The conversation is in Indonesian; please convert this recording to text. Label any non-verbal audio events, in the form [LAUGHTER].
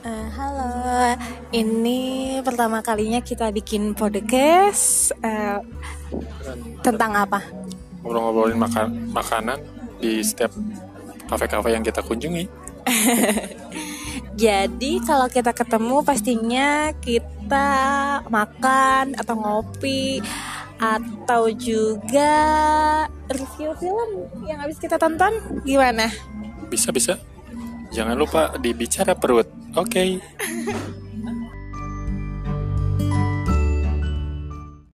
Uh, halo, ini pertama kalinya kita bikin podcast uh, tentang apa? Ngobrol-ngobrolin maka makanan di setiap kafe-kafe yang kita kunjungi. [LAUGHS] Jadi kalau kita ketemu pastinya kita makan atau ngopi atau juga review film yang habis kita tonton gimana? Bisa bisa. Jangan lupa dibicara perut. Oke. Okay. [LAUGHS]